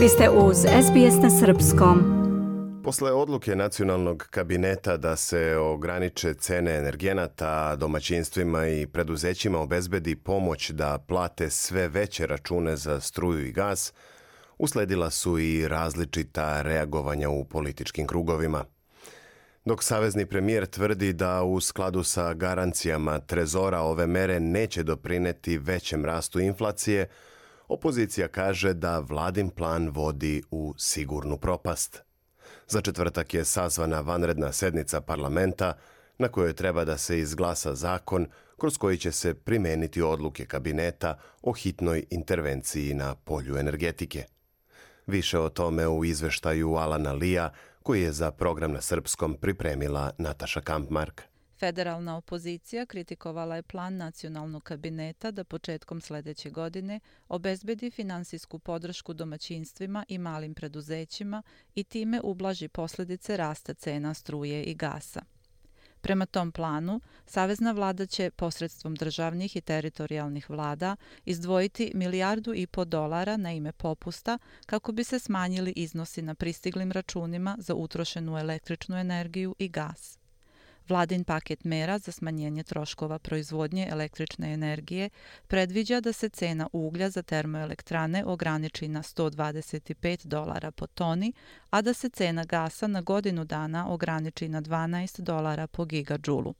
Vi ste uz SBS na Srpskom. Posle odluke nacionalnog kabineta da se ograniče cene energenata domaćinstvima i preduzećima obezbedi pomoć da plate sve veće račune za struju i gas, usledila su i različita reagovanja u političkim krugovima. Dok savezni premijer tvrdi da u skladu sa garancijama trezora ove mere neće doprineti većem rastu inflacije, opozicija kaže da vladin plan vodi u sigurnu propast. Za četvrtak je sazvana vanredna sednica parlamenta na kojoj treba da se izglasa zakon kroz koji će se primeniti odluke kabineta o hitnoj intervenciji na polju energetike. Više o tome u izveštaju Alana Lija, koji je za program na srpskom pripremila Nataša Kampmark. Federalna opozicija kritikovala je plan nacionalnog kabineta da početkom sljedeće godine obezbedi finansijsku podršku domaćinstvima i malim preduzećima i time ublaži posljedice rasta cena struje i gasa. Prema tom planu, Savezna vlada će posredstvom državnih i teritorijalnih vlada izdvojiti milijardu i po dolara na ime popusta kako bi se smanjili iznosi na pristiglim računima za utrošenu električnu energiju i gas. Vladin paket mera za smanjenje troškova proizvodnje električne energije predviđa da se cena uglja za termoelektrane ograniči na 125 dolara po toni, a da se cena gasa na godinu dana ograniči na 12 dolara po gigadžulu.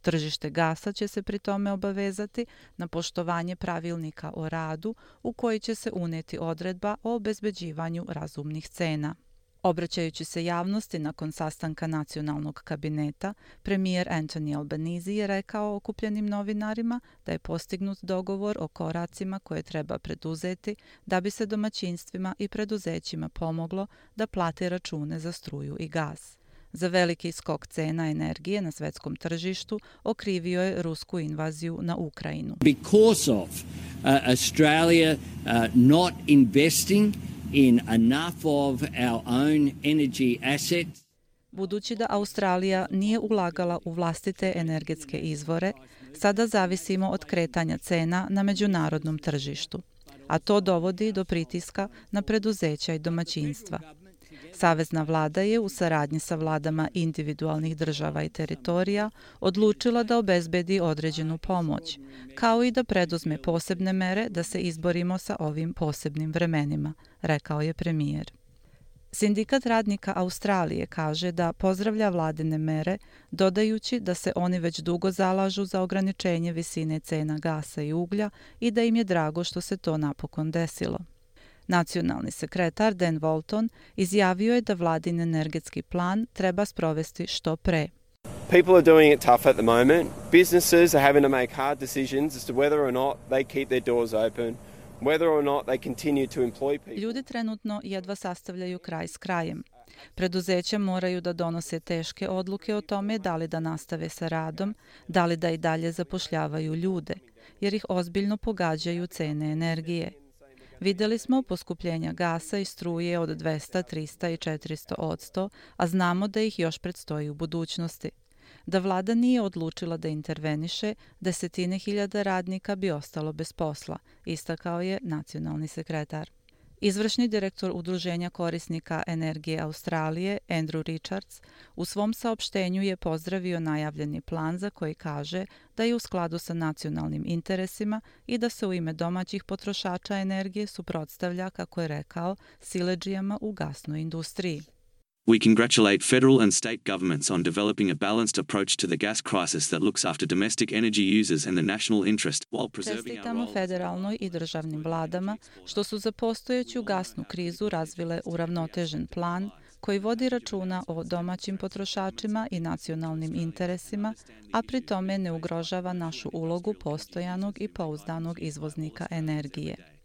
Tržište gasa će se pri tome obavezati na poštovanje pravilnika o radu u koji će se uneti odredba o obezbeđivanju razumnih cena. Obraćajući se javnosti nakon sastanka nacionalnog kabineta, premijer Anthony Albanese je rekao okupljenim novinarima da je postignut dogovor o koracima koje treba preduzeti da bi se domaćinstvima i preduzećima pomoglo da plate račune za struju i gas. Za veliki skok cena energije na svetskom tržištu okrivio je rusku invaziju na Ukrajinu. Because of uh, Australia uh, not investing in enough of our own energy assets. Budući da Australija nije ulagala u vlastite energetske izvore, sada zavisimo od kretanja cena na međunarodnom tržištu, a to dovodi do pritiska na preduzeća i domaćinstva. Savezna vlada je u saradnji sa vladama individualnih država i teritorija odlučila da obezbedi određenu pomoć, kao i da preduzme posebne mere da se izborimo sa ovim posebnim vremenima, rekao je premijer. Sindikat radnika Australije kaže da pozdravlja vladine mere, dodajući da se oni već dugo zalažu za ograničenje visine cena gasa i uglja i da im je drago što se to napokon desilo. Nacionalni sekretar Dan Walton izjavio je da vladin energetski plan treba sprovesti što pre. People are doing it tough at the moment. Businesses are having to make hard decisions as to whether or not they keep their doors open, whether or not they continue to employ people. Ljudi trenutno jedva sastavljaju kraj s krajem. Preduzeća moraju da donose teške odluke o tome da li da nastave sa radom, da li da i dalje zapošljavaju ljude, jer ih ozbiljno pogađaju cene energije. Videli smo poskupljenja gasa i struje od 200, 300 i 400 odsto, a znamo da ih još predstoji u budućnosti. Da vlada nije odlučila da interveniše, desetine hiljada radnika bi ostalo bez posla, istakao je nacionalni sekretar. Izvršni direktor Udruženja korisnika energije Australije, Andrew Richards, u svom saopštenju je pozdravio najavljeni plan za koji kaže da je u skladu sa nacionalnim interesima i da se u ime domaćih potrošača energije suprotstavlja, kako je rekao, sileđijama u gasnoj industriji. We congratulate federal and state governments on developing a balanced approach to the gas crisis that looks after domestic energy users and the national interest while preserving our role. federalnoj i državnim vladama što su za postojeću gasnu krizu razvile uravnotežen plan koji vodi računa o domaćim potrošačima i nacionalnim interesima, a pri tome ne ugrožava našu ulogu postojanog i pouzdanog izvoznika energije.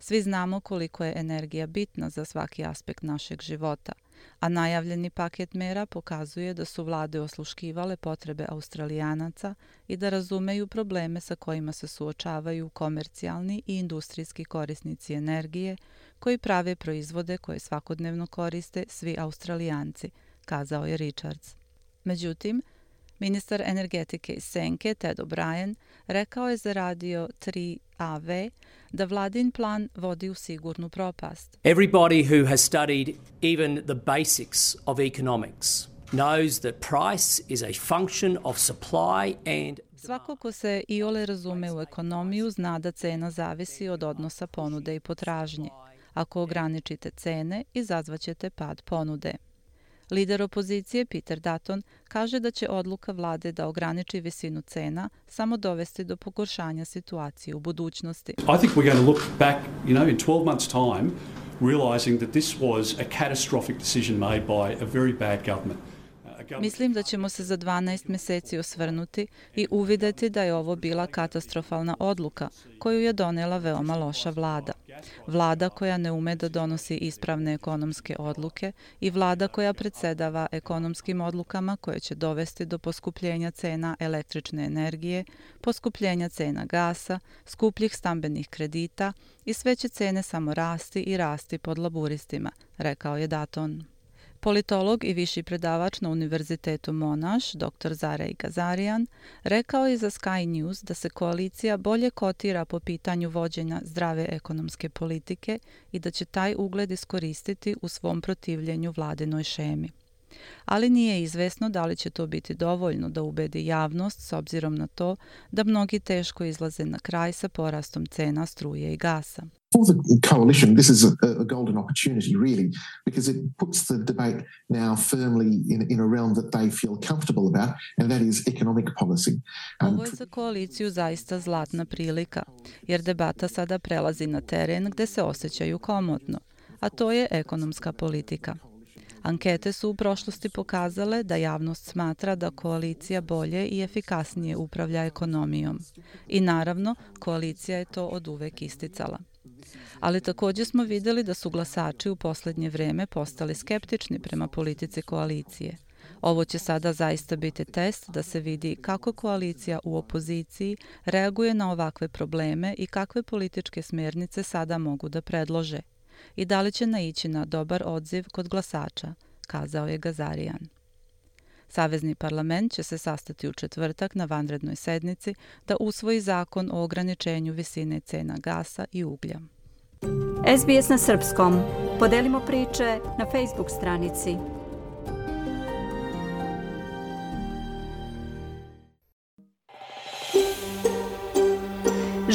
Svi znamo koliko je energija bitna za svaki aspekt našeg života – a najavljeni paket mera pokazuje da su vlade osluškivale potrebe australijanaca i da razumeju probleme sa kojima se suočavaju komercijalni i industrijski korisnici energije koji prave proizvode koje svakodnevno koriste svi australijanci, kazao je Richards. Međutim, Ministar energetike iz Senke, Ted O'Brien, rekao je za radio 3AV da vladin plan vodi u sigurnu propast. Everybody who has studied even the basics of economics knows that price is a function of supply and Svako ko se i ole razume u ekonomiju zna da cena zavisi od odnosa ponude i potražnje. Ako ograničite cene, izazvaćete pad ponude. Lider opozicije Peter Dutton kaže da će odluka vlade da ograniči visinu cena samo dovesti do pogoršanja situacije u budućnosti. I think we're going to look back, you know, in 12 months time realizing that this was a catastrophic decision made by a very bad government. Mislim da ćemo se za 12 meseci osvrnuti i uvideti da je ovo bila katastrofalna odluka koju je donela veoma loša vlada. Vlada koja ne ume da donosi ispravne ekonomske odluke i vlada koja predsedava ekonomskim odlukama koje će dovesti do poskupljenja cena električne energije, poskupljenja cena gasa, skupljih stambenih kredita i sve će cene samo rasti i rasti pod laburistima, rekao je Daton. Politolog i viši predavač na Univerzitetu Monash, dr. Zarej Gazarijan, rekao je za Sky News da se koalicija bolje kotira po pitanju vođenja zdrave ekonomske politike i da će taj ugled iskoristiti u svom protivljenju vladinoj šemi. Ali nije izvesno da li će to biti dovoljno da ubedi javnost s obzirom na to da mnogi teško izlaze na kraj sa porastom cena struje i gasa. For the coalition, this is a, a golden opportunity, really, because it puts the debate now firmly in, in a realm that they feel comfortable about, and that is economic policy. Um, Ovo je za koaliciju zaista zlatna prilika, jer debata sada prelazi na teren gde se osjećaju komodno, a to je ekonomska politika. Ankete su u prošlosti pokazale da javnost smatra da koalicija bolje i efikasnije upravlja ekonomijom. I naravno, koalicija je to od uvek isticala ali također smo videli da su glasači u poslednje vreme postali skeptični prema politici koalicije. Ovo će sada zaista biti test da se vidi kako koalicija u opoziciji reaguje na ovakve probleme i kakve političke smjernice sada mogu da predlože i da li će naići na dobar odziv kod glasača, kazao je Gazarijan. Savezni parlament će se sastati u četvrtak na vanrednoj sednici da usvoji zakon o ograničenju visine cena gasa i uglja. SBS na srpskom. Podelimo priče na Facebook stranici.